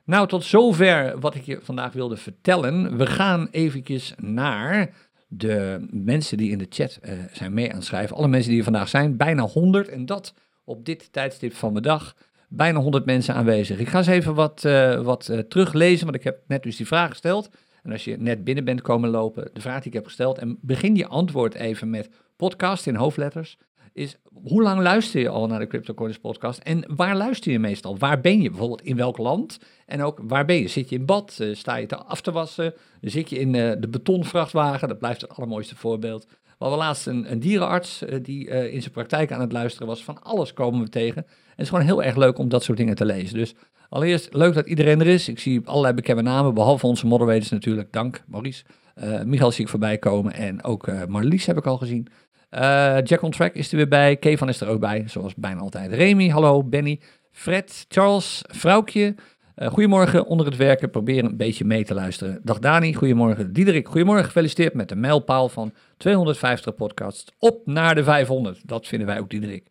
Nou, tot zover wat ik je vandaag wilde vertellen. We gaan eventjes naar de mensen die in de chat uh, zijn mee aan het schrijven. Alle mensen die er vandaag zijn, bijna 100. En dat op dit tijdstip van de dag. Bijna 100 mensen aanwezig. Ik ga eens even wat, uh, wat uh, teruglezen, want ik heb net dus die vraag gesteld. En als je net binnen bent komen lopen, de vraag die ik heb gesteld. En begin je antwoord even met podcast in hoofdletters is hoe lang luister je al naar de CryptoCoins podcast en waar luister je meestal? Waar ben je bijvoorbeeld? In welk land? En ook waar ben je? Zit je in bad? Uh, sta je te af te wassen? Zit je in de betonvrachtwagen? Dat blijft het allermooiste voorbeeld. We hadden laatst een, een dierenarts uh, die in zijn praktijk aan het luisteren was. Van alles komen we tegen. En het is gewoon heel erg leuk om dat soort dingen te lezen. Dus allereerst leuk dat iedereen er is. Ik zie allerlei bekende namen, behalve onze moderators natuurlijk. Dank, Maurice. Michael zie ik voorbij komen en ook Marlies heb ik al gezien. Uh, Jack on Track is er weer bij. Kevan is er ook bij, zoals bijna altijd. Remy, hallo. Benny, Fred, Charles, Vrouwtje. Uh, goedemorgen, onder het werken. Probeer een beetje mee te luisteren. Dag Dani, goedemorgen. Diederik, goedemorgen. Gefeliciteerd met de mijlpaal van 250 podcasts. Op naar de 500. Dat vinden wij ook, Diederik.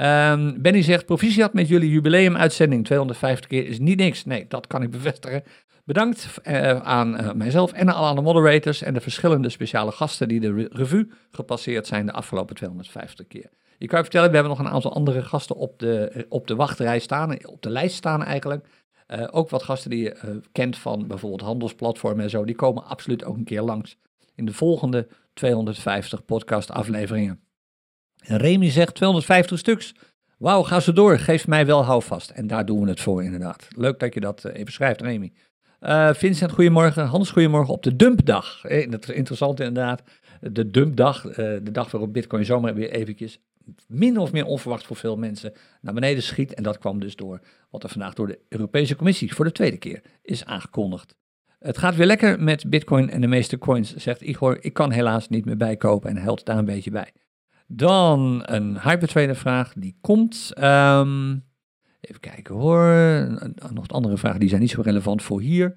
Um, Benny zegt, proficiat met jullie jubileumuitzending. 250 keer is niet niks. Nee, dat kan ik bevestigen. Bedankt uh, aan uh, mijzelf en aan alle moderators en de verschillende speciale gasten die de re revue gepasseerd zijn de afgelopen 250 keer. Je kan je vertellen, we hebben nog een aantal andere gasten op de, op de wachtrij staan, op de lijst staan eigenlijk. Uh, ook wat gasten die je kent van bijvoorbeeld handelsplatformen en zo, die komen absoluut ook een keer langs in de volgende 250 podcast afleveringen. En Remy zegt 250 stuks. Wauw, ga zo door. Geef mij wel houvast. En daar doen we het voor inderdaad. Leuk dat je dat even schrijft, Remy. Vincent, goedemorgen. Hans, goedemorgen op de dumpdag. Eh, dat is interessant inderdaad. De dumpdag, de dag waarop Bitcoin zomaar weer eventjes min of meer onverwacht voor veel mensen naar beneden schiet. En dat kwam dus door wat er vandaag door de Europese Commissie voor de tweede keer is aangekondigd. Het gaat weer lekker met Bitcoin en de meeste coins, zegt Igor. Ik kan helaas niet meer bijkopen en helpt daar een beetje bij. Dan een hypertrader vraag, die komt. Um, Even kijken hoor. Nog andere vragen die zijn niet zo relevant voor hier.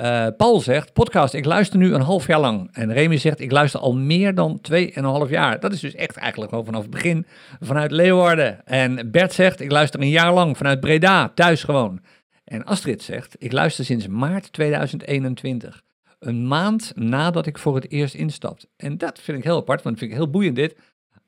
Uh, Paul zegt, podcast, ik luister nu een half jaar lang. En Remy zegt, ik luister al meer dan twee en een half jaar. Dat is dus echt eigenlijk gewoon vanaf het begin vanuit Leeuwarden. En Bert zegt, ik luister een jaar lang vanuit Breda, thuis gewoon. En Astrid zegt, ik luister sinds maart 2021. Een maand nadat ik voor het eerst instapt. En dat vind ik heel apart, want dat vind ik heel boeiend dit.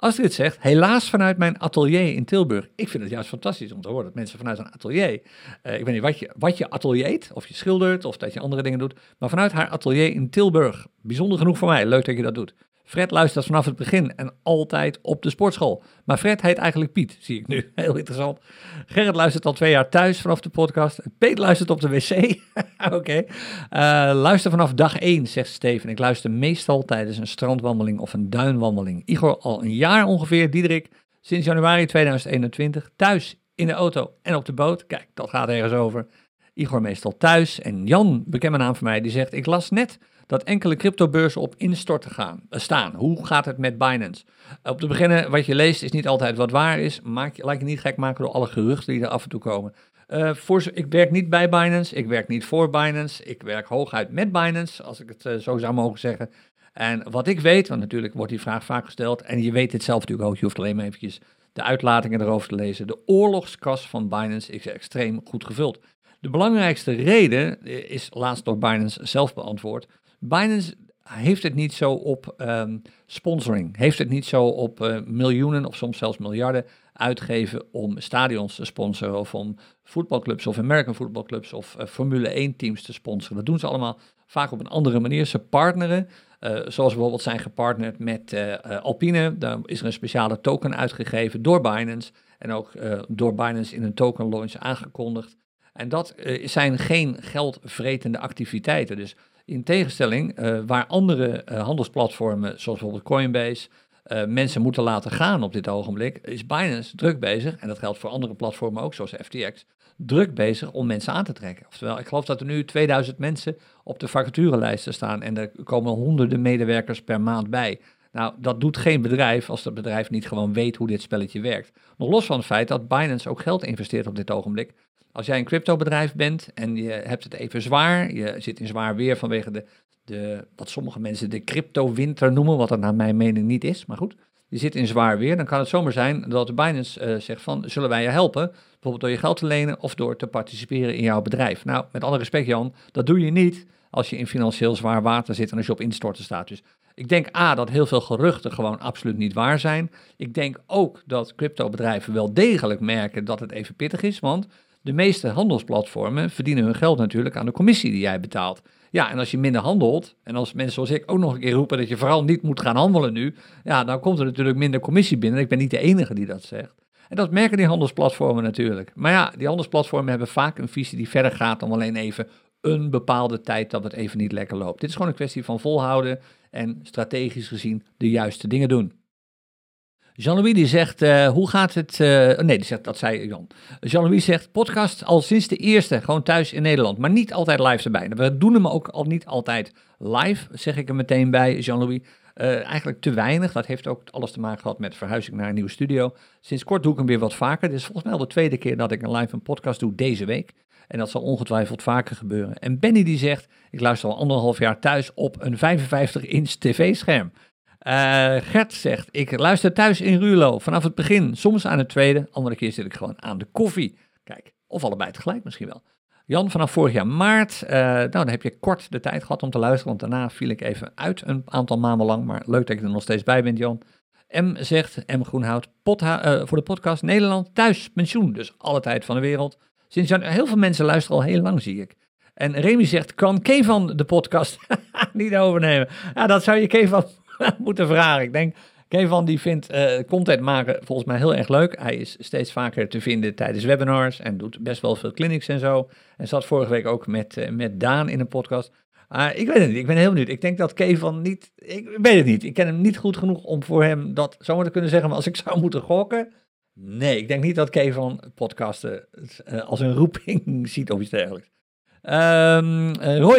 Astrid zegt, helaas vanuit mijn atelier in Tilburg. Ik vind het juist fantastisch om te horen dat mensen vanuit een atelier, uh, ik weet niet wat je, wat je ateliert, of je schildert, of dat je andere dingen doet, maar vanuit haar atelier in Tilburg. Bijzonder genoeg voor mij, leuk dat je dat doet. Fred luistert vanaf het begin en altijd op de sportschool. Maar Fred heet eigenlijk Piet, zie ik nu. Heel interessant. Gerrit luistert al twee jaar thuis vanaf de podcast. Peet luistert op de wc. <laughs> Oké. Okay. Uh, eh, luister vanaf dag 1, zegt Steven. Ik luister meestal tijdens een strandwandeling of een duinwandeling. Igor al een jaar ongeveer. Diederik sinds januari 2021 thuis in de auto en op de boot. Kijk, dat gaat ergens over. Igor meestal thuis. En Jan, bekende naam van mij, die zegt: Ik las net dat enkele cryptobeurzen op instorten gaan, eh, staan. Hoe gaat het met Binance? Op te beginnen, wat je leest is niet altijd wat waar is. Maak, je, laat je niet gek maken door alle geruchten die er af en toe komen. Uh, voor, ik werk niet bij Binance, ik werk niet voor Binance, ik werk hooguit met Binance, als ik het zo zou mogen zeggen. En wat ik weet, want natuurlijk wordt die vraag vaak gesteld, en je weet het zelf natuurlijk ook, je hoeft alleen maar eventjes de uitlatingen erover te lezen. De oorlogskas van Binance is extreem goed gevuld. De belangrijkste reden is laatst door Binance zelf beantwoord. Binance heeft het niet zo op um, sponsoring, heeft het niet zo op uh, miljoenen of soms zelfs miljarden uitgeven om stadions te sponsoren of om voetbalclubs of American voetbalclubs of uh, Formule 1 teams te sponsoren. Dat doen ze allemaal vaak op een andere manier. Ze partneren, uh, zoals bijvoorbeeld zijn gepartnerd met Alpine. Daar is er een speciale token uitgegeven door Binance en ook door Binance in een token launch aangekondigd. En dat zijn geen geldvretende activiteiten. Dus in tegenstelling uh, waar andere uh, handelsplatformen, zoals bijvoorbeeld Coinbase, uh, mensen moeten laten gaan op dit ogenblik, is Binance druk bezig, en dat geldt voor andere platformen ook, zoals FTX, druk bezig om mensen aan te trekken. Oftewel, ik geloof dat er nu 2000 mensen op de vacaturelijsten staan en er komen honderden medewerkers per maand bij. Nou, dat doet geen bedrijf als dat bedrijf niet gewoon weet hoe dit spelletje werkt. Nog los van het feit dat Binance ook geld investeert op dit ogenblik als jij een cryptobedrijf bent en je hebt het even zwaar, je zit in zwaar weer vanwege de, de wat sommige mensen de crypto-winter noemen, wat dat naar mijn mening niet is, maar goed. Je zit in zwaar weer, dan kan het zomaar zijn dat de Binance uh, zegt van, zullen wij je helpen? Bijvoorbeeld door je geld te lenen of door te participeren in jouw bedrijf. Nou, met alle respect Jan, dat doe je niet als je in financieel zwaar water zit en als je op instorten staat. Dus ik denk A, dat heel veel geruchten gewoon absoluut niet waar zijn. Ik denk ook dat cryptobedrijven wel degelijk merken dat het even pittig is, want de meeste handelsplatformen verdienen hun geld natuurlijk aan de commissie die jij betaalt. Ja, en als je minder handelt, en als mensen zoals ik ook nog een keer roepen dat je vooral niet moet gaan handelen nu, ja, dan komt er natuurlijk minder commissie binnen. Ik ben niet de enige die dat zegt. En dat merken die handelsplatformen natuurlijk. Maar ja, die handelsplatformen hebben vaak een visie die verder gaat dan alleen even een bepaalde tijd dat het even niet lekker loopt. Dit is gewoon een kwestie van volhouden en strategisch gezien de juiste dingen doen. Jean-Louis die zegt, uh, hoe gaat het... Uh, nee, die zegt, dat zei Jan. Jean-Louis zegt, podcast al sinds de eerste, gewoon thuis in Nederland. Maar niet altijd live erbij. We doen hem ook al niet altijd live, zeg ik er meteen bij, Jean-Louis. Uh, eigenlijk te weinig. Dat heeft ook alles te maken gehad met verhuizing naar een nieuwe studio. Sinds kort doe ik hem weer wat vaker. Dit is volgens mij al de tweede keer dat ik een live een podcast doe deze week. En dat zal ongetwijfeld vaker gebeuren. En Benny die zegt, ik luister al anderhalf jaar thuis op een 55-inch tv-scherm. Uh, Gert zegt, ik luister thuis in Rulo vanaf het begin, soms aan het tweede, andere keer zit ik gewoon aan de koffie. Kijk, of allebei tegelijk misschien wel. Jan, vanaf vorig jaar maart, uh, nou dan heb je kort de tijd gehad om te luisteren, want daarna viel ik even uit een aantal maanden lang, maar leuk dat je er nog steeds bij bent Jan. M zegt, M Groenhout, uh, voor de podcast Nederland thuis, pensioen, dus alle tijd van de wereld. Sinds heel veel mensen luisteren al heel lang, zie ik. En Remy zegt, kan Kevan de podcast <laughs> niet overnemen? Ja, dat zou je Kevan <laughs> moeten vragen. Ik denk, Kevan die vindt uh, content maken volgens mij heel erg leuk. Hij is steeds vaker te vinden tijdens webinars en doet best wel veel clinics en zo. En zat vorige week ook met, uh, met Daan in een podcast. Uh, ik weet het niet, ik ben heel benieuwd. Ik denk dat Kevan niet, ik weet het niet. Ik ken hem niet goed genoeg om voor hem dat zomaar te kunnen zeggen. Maar als ik zou <laughs> moeten gokken, nee, ik denk niet dat Kevan podcasten uh, als een roeping <laughs> ziet of iets dergelijks. Um,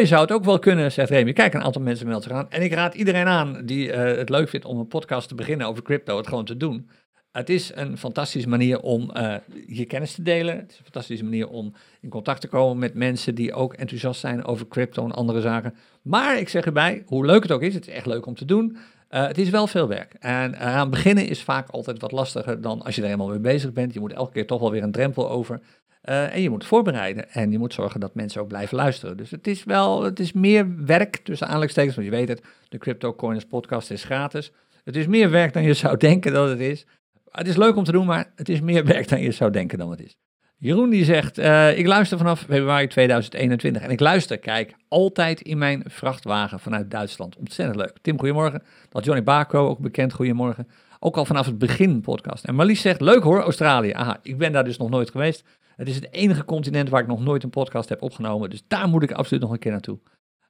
zou het ook wel kunnen, zegt Remy. Kijk, een aantal mensen melden zich aan. En ik raad iedereen aan die uh, het leuk vindt om een podcast te beginnen over crypto, het gewoon te doen. Het is een fantastische manier om uh, je kennis te delen. Het is een fantastische manier om in contact te komen met mensen die ook enthousiast zijn over crypto en andere zaken. Maar ik zeg erbij, hoe leuk het ook is, het is echt leuk om te doen. Uh, het is wel veel werk. En eraan beginnen is vaak altijd wat lastiger dan als je er helemaal mee bezig bent. Je moet elke keer toch wel weer een drempel over. Uh, en je moet voorbereiden en je moet zorgen dat mensen ook blijven luisteren. Dus het is wel, het is meer werk tussen aanleidingstekens, want je weet het, de Crypto Coiners podcast is gratis. Het is meer werk dan je zou <laughs> denken dat het is. Het is leuk om te doen, maar het is meer werk dan je zou denken dan het is. Jeroen die zegt, uh, ik luister vanaf februari 2021 en ik luister, kijk, altijd in mijn vrachtwagen vanuit Duitsland. Ontzettend leuk. Tim, goedemorgen. Dat Johnny Barco, ook bekend, goedemorgen. Ook al vanaf het begin podcast. En Marlies zegt, leuk hoor, Australië. Aha, ik ben daar dus nog nooit geweest. Het is het enige continent waar ik nog nooit een podcast heb opgenomen. Dus daar moet ik absoluut nog een keer naartoe.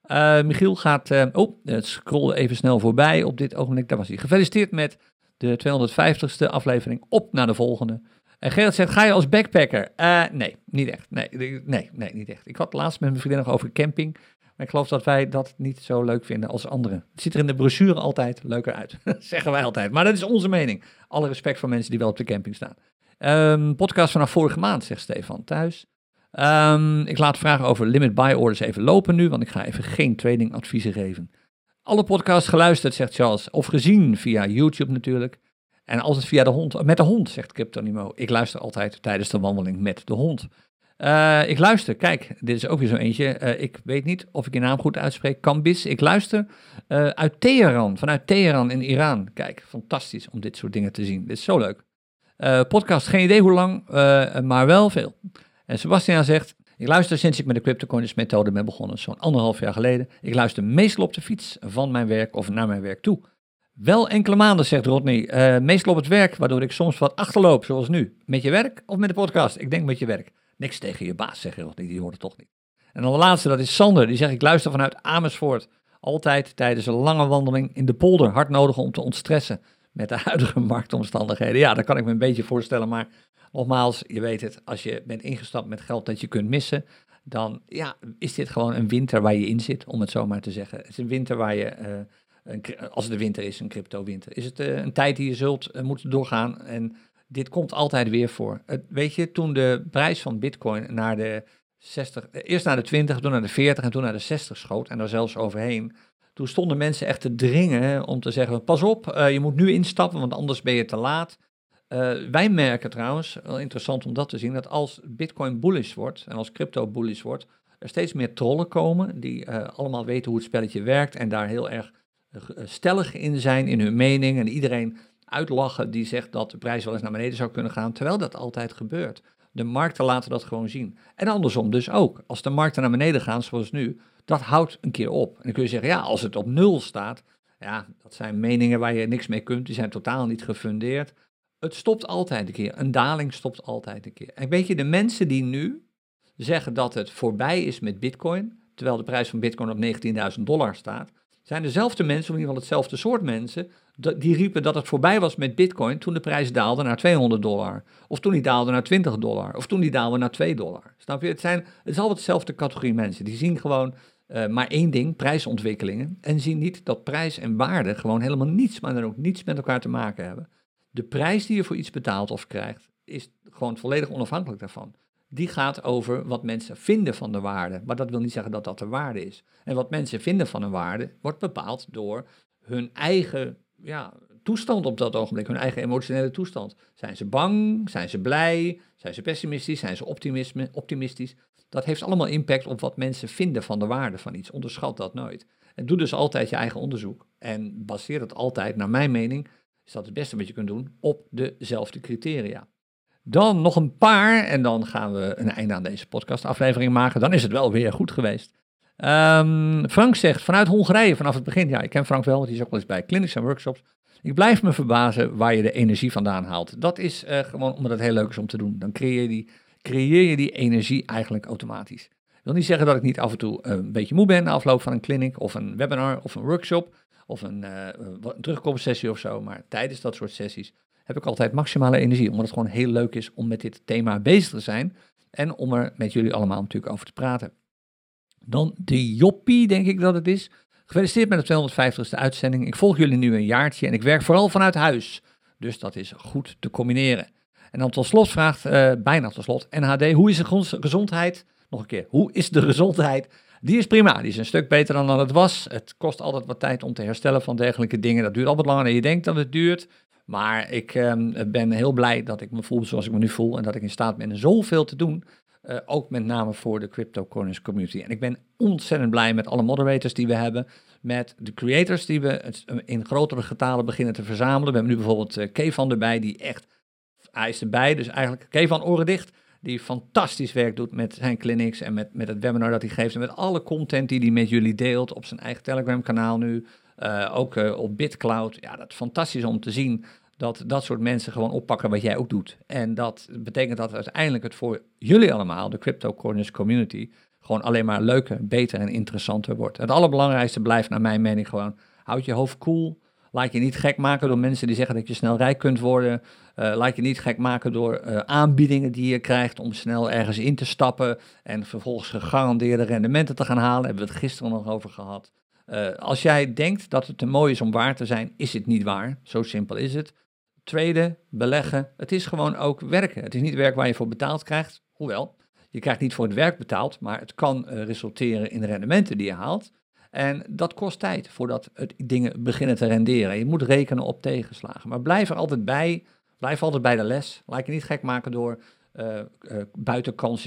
Uh, Michiel gaat, uh, oh, het scrollen even snel voorbij op dit ogenblik. Daar was hij. Gefeliciteerd met de 250ste aflevering. Op naar de volgende. En Gerrit zegt, ga je als backpacker? Uh, nee, niet echt. Nee, nee, nee, niet echt. Ik had laatst met mijn vriendin nog over camping. Maar ik geloof dat wij dat niet zo leuk vinden als anderen. Het ziet er in de brochure altijd leuker uit. <laughs> zeggen wij altijd. Maar dat is onze mening. Alle respect voor mensen die wel op de camping staan. Um, podcast vanaf vorige maand, zegt Stefan thuis. Um, ik laat vragen over limit buy orders even lopen nu, want ik ga even geen tradingadviezen geven. Alle podcasts geluisterd, zegt Charles, of gezien via YouTube natuurlijk. En het via de hond, met de hond, zegt Cryptonimo. Ik luister altijd tijdens de wandeling met de hond. Uh, ik luister, kijk, dit is ook weer zo eentje. Uh, ik weet niet of ik je naam goed uitspreek. Kambis. Ik luister uh, uit Teheran, vanuit Teheran in Iran. Kijk, fantastisch om dit soort dingen te zien. Dit is zo leuk. Podcast, geen idee hoe lang, maar wel veel. En Sebastian zegt, ik luister sinds ik met de CryptoCoins methode ben begonnen, zo'n anderhalf jaar geleden. Ik luister meestal op de fiets van mijn werk of naar mijn werk toe. Wel enkele maanden, zegt Rodney. Uh, meestal op het werk, waardoor ik soms wat achterloop, zoals nu. Met je werk of met de podcast? Ik denk met je werk. Niks tegen je baas, zegt Rodney, die hoort het toch niet. En dan de laatste, dat is Sander. Die zegt, ik luister vanuit Amersfoort. Altijd tijdens een lange wandeling in de polder. Hard nodig om te ontstressen met de huidige marktomstandigheden. Ja, dat kan ik me een beetje voorstellen, maar nogmaals, je weet het, als je bent ingestapt met geld dat je kunt missen, dan ja, is dit gewoon een winter waar je in zit, om het zo maar te zeggen. Het is een winter waar je, een, als het de winter is, een crypto-winter, is het uh, een tijd die je zult uh, moeten doorgaan. En dit komt altijd weer voor. weet je, toen de prijs van Bitcoin naar de 60, eerst naar de 20, toen naar de 40 en toen naar de 60 schoot, en daar zelfs overheen. Toen stonden mensen echt te dringen om te zeggen: pas op, je moet nu instappen, want anders ben je te laat. Uh, wij merken trouwens, wel interessant om dat te zien, dat als Bitcoin bullish wordt en als crypto bullish wordt, er steeds meer trollen komen die uh, allemaal weten hoe het spelletje werkt en daar heel erg stellig in zijn in hun mening en iedereen uitlachen die zegt dat de prijs wel eens naar beneden zou kunnen gaan, terwijl dat altijd gebeurt. De markten laten dat gewoon zien. En andersom dus ook. Als de markten naar beneden gaan, zoals nu, dat houdt een keer op. En dan kun je zeggen, ja, als het op nul staat, ja, dat zijn meningen waar je niks mee kunt, die zijn totaal niet gefundeerd. Het stopt altijd een keer. Een daling stopt altijd een keer. En weet je, de mensen die nu zeggen dat het voorbij is met Bitcoin, terwijl de prijs van Bitcoin op 19.000 dollar staat, zijn dezelfde mensen, of in ieder geval hetzelfde soort mensen, die riepen dat het voorbij was met Bitcoin toen de prijs daalde naar 200 dollar. Of toen die daalde naar 20 dollar. Of toen die daalde naar 2 dollar. Snap je? Het, zijn, het is altijd dezelfde categorie mensen. Die zien gewoon uh, maar één ding, prijsontwikkelingen. En zien niet dat prijs en waarde gewoon helemaal niets, maar dan ook niets met elkaar te maken hebben. De prijs die je voor iets betaalt of krijgt, is gewoon volledig onafhankelijk daarvan. Die gaat over wat mensen vinden van de waarde. Maar dat wil niet zeggen dat dat de waarde is. En wat mensen vinden van een waarde wordt bepaald door hun eigen ja, toestand op dat ogenblik, hun eigen emotionele toestand. Zijn ze bang? Zijn ze blij? Zijn ze pessimistisch? Zijn ze optimistisch? Dat heeft allemaal impact op wat mensen vinden van de waarde van iets. Onderschat dat nooit. En doe dus altijd je eigen onderzoek. En baseer het altijd, naar mijn mening, is dat het beste wat je kunt doen op dezelfde criteria. Dan nog een paar en dan gaan we een einde aan deze podcastaflevering maken. Dan is het wel weer goed geweest. Um, Frank zegt vanuit Hongarije vanaf het begin. Ja, ik ken Frank wel, want hij is ook wel eens bij clinics en workshops. Ik blijf me verbazen waar je de energie vandaan haalt. Dat is uh, gewoon omdat het heel leuk is om te doen. Dan creëer je die, creëer je die energie eigenlijk automatisch. Ik wil niet zeggen dat ik niet af en toe uh, een beetje moe ben na afloop van een clinic of een webinar of een workshop of een, uh, een terugkomstsessie of zo. Maar tijdens dat soort sessies heb ik altijd maximale energie. Omdat het gewoon heel leuk is om met dit thema bezig te zijn. En om er met jullie allemaal natuurlijk over te praten. Dan de Joppie, denk ik dat het is. Gefeliciteerd met de 250ste uitzending. Ik volg jullie nu een jaartje en ik werk vooral vanuit huis. Dus dat is goed te combineren. En dan tot slot vraagt, uh, bijna tot slot, NHD, hoe is de gezondheid? Nog een keer, hoe is de gezondheid die is prima, die is een stuk beter dan, dan het was. Het kost altijd wat tijd om te herstellen van dergelijke dingen. Dat duurt altijd langer dan je denkt dat het duurt. Maar ik ehm, ben heel blij dat ik me voel zoals ik me nu voel en dat ik in staat ben zoveel te doen. Uh, ook met name voor de cryptocurrency community. En ik ben ontzettend blij met alle moderators die we hebben. Met de creators die we in grotere getalen beginnen te verzamelen. We hebben nu bijvoorbeeld uh, Kevan erbij, die echt. Hij is erbij, dus eigenlijk Kevan oren dicht die fantastisch werk doet met zijn clinics en met, met het webinar dat hij geeft en met alle content die hij met jullie deelt op zijn eigen Telegram kanaal nu, ook op BitCloud. Ja, dat is fantastisch om te zien dat dat soort mensen gewoon oppakken wat jij ook doet. En dat betekent dat uiteindelijk het voor jullie allemaal, de Crypto Corners community, gewoon alleen maar leuker, beter en interessanter wordt. Het allerbelangrijkste blijft naar mijn mening gewoon, houd je hoofd koel, cool, Laat je niet gek maken door mensen die zeggen dat je snel rijk kunt worden. Uh, laat je niet gek maken door uh, aanbiedingen die je krijgt om snel ergens in te stappen en vervolgens gegarandeerde rendementen te gaan halen. Hebben we het gisteren nog over gehad. Uh, als jij denkt dat het te mooi is om waar te zijn, is het niet waar. Zo simpel is het. Tweede, beleggen. Het is gewoon ook werken. Het is niet werk waar je voor betaald krijgt. Hoewel, je krijgt niet voor het werk betaald, maar het kan resulteren in de rendementen die je haalt. En dat kost tijd voordat het dingen beginnen te renderen. Je moet rekenen op tegenslagen. Maar blijf er altijd bij. Blijf altijd bij de les. Laat je niet gek maken door uh,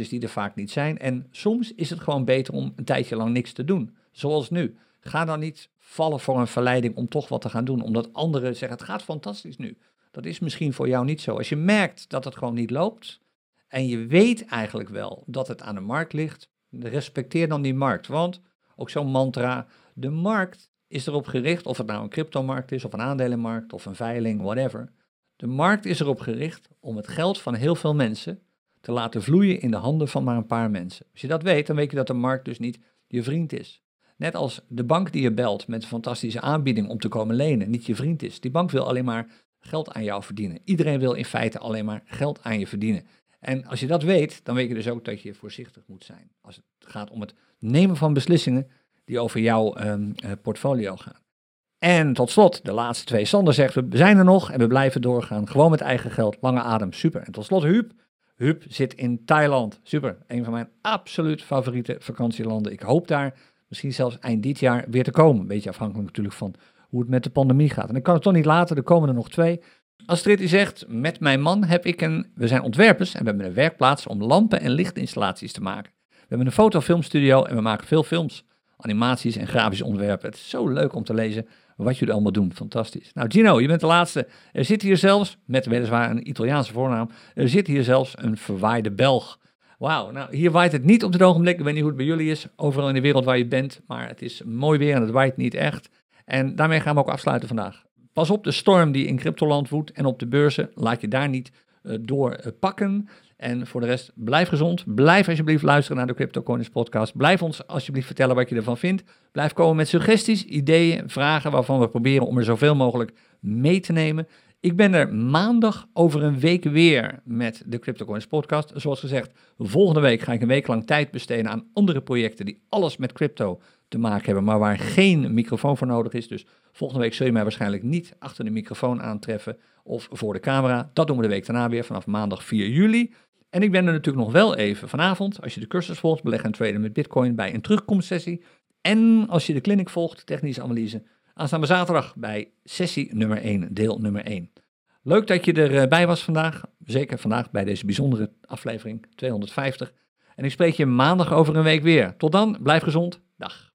die er vaak niet zijn. En soms is het gewoon beter om een tijdje lang niks te doen. Zoals nu. Ga dan niet vallen voor een verleiding om toch wat te gaan doen. Omdat anderen zeggen, het gaat fantastisch nu. Dat is misschien voor jou niet zo. Als je merkt dat het gewoon niet loopt. En je weet eigenlijk wel dat het aan de markt ligt. Respecteer dan die markt. Want ook zo'n mantra. De markt is erop gericht, of het nou een cryptomarkt is, of een aandelenmarkt, of een veiling, whatever. De markt is erop gericht om het geld van heel veel mensen te laten vloeien in de handen van maar een paar mensen. Als je dat weet, dan weet je dat de markt dus niet je vriend is. Net als de bank die je belt met een fantastische aanbieding om te komen lenen niet je vriend is. Die bank wil alleen maar geld aan jou verdienen. Iedereen wil in feite alleen maar geld aan je verdienen. En als je dat weet, dan weet je dus ook dat je voorzichtig moet zijn. Als het gaat om het nemen van beslissingen die over jouw um, portfolio gaan. En tot slot, de laatste twee. Sander zegt, we zijn er nog en we blijven doorgaan. Gewoon met eigen geld, lange adem, super. En tot slot Huub. Huub zit in Thailand, super. Een van mijn absoluut favoriete vakantielanden. Ik hoop daar misschien zelfs eind dit jaar weer te komen. Beetje afhankelijk natuurlijk van hoe het met de pandemie gaat. En ik kan het toch niet laten, er komen er nog twee. Astrid die zegt, met mijn man heb ik een, we zijn ontwerpers en we hebben een werkplaats om lampen en lichtinstallaties te maken. We hebben een fotofilmstudio en we maken veel films, animaties en grafische ontwerpen. Het is zo leuk om te lezen wat jullie allemaal doen. Fantastisch. Nou Gino, je bent de laatste. Er zit hier zelfs, met weliswaar een Italiaanse voornaam, er zit hier zelfs een verwaaide Belg. Wauw, nou hier waait het niet op dit ogenblik. Ik weet niet hoe het bij jullie is, overal in de wereld waar je bent, maar het is mooi weer en het waait niet echt. En daarmee gaan we ook afsluiten vandaag. Pas op de storm die in cryptoland woedt en op de beurzen. Laat je daar niet uh, door uh, pakken. En voor de rest, blijf gezond. Blijf alsjeblieft luisteren naar de CryptoCoins podcast. Blijf ons alsjeblieft vertellen wat je ervan vindt. Blijf komen met suggesties, ideeën, vragen waarvan we proberen om er zoveel mogelijk mee te nemen. Ik ben er maandag over een week weer met de CryptoCoins podcast. Zoals gezegd, volgende week ga ik een week lang tijd besteden aan andere projecten die alles met crypto te maken hebben, maar waar geen microfoon voor nodig is. Dus volgende week zul je mij waarschijnlijk niet achter de microfoon aantreffen of voor de camera. Dat doen we de week daarna weer vanaf maandag 4 juli. En ik ben er natuurlijk nog wel even vanavond, als je de cursus volgt, beleggen en traden met bitcoin, bij een terugkomstsessie. En als je de clinic volgt, technische analyse, aanstaande zaterdag bij sessie nummer 1, deel nummer 1. Leuk dat je erbij was vandaag, zeker vandaag bij deze bijzondere aflevering 250. En ik spreek je maandag over een week weer. Tot dan, blijf gezond. Dag.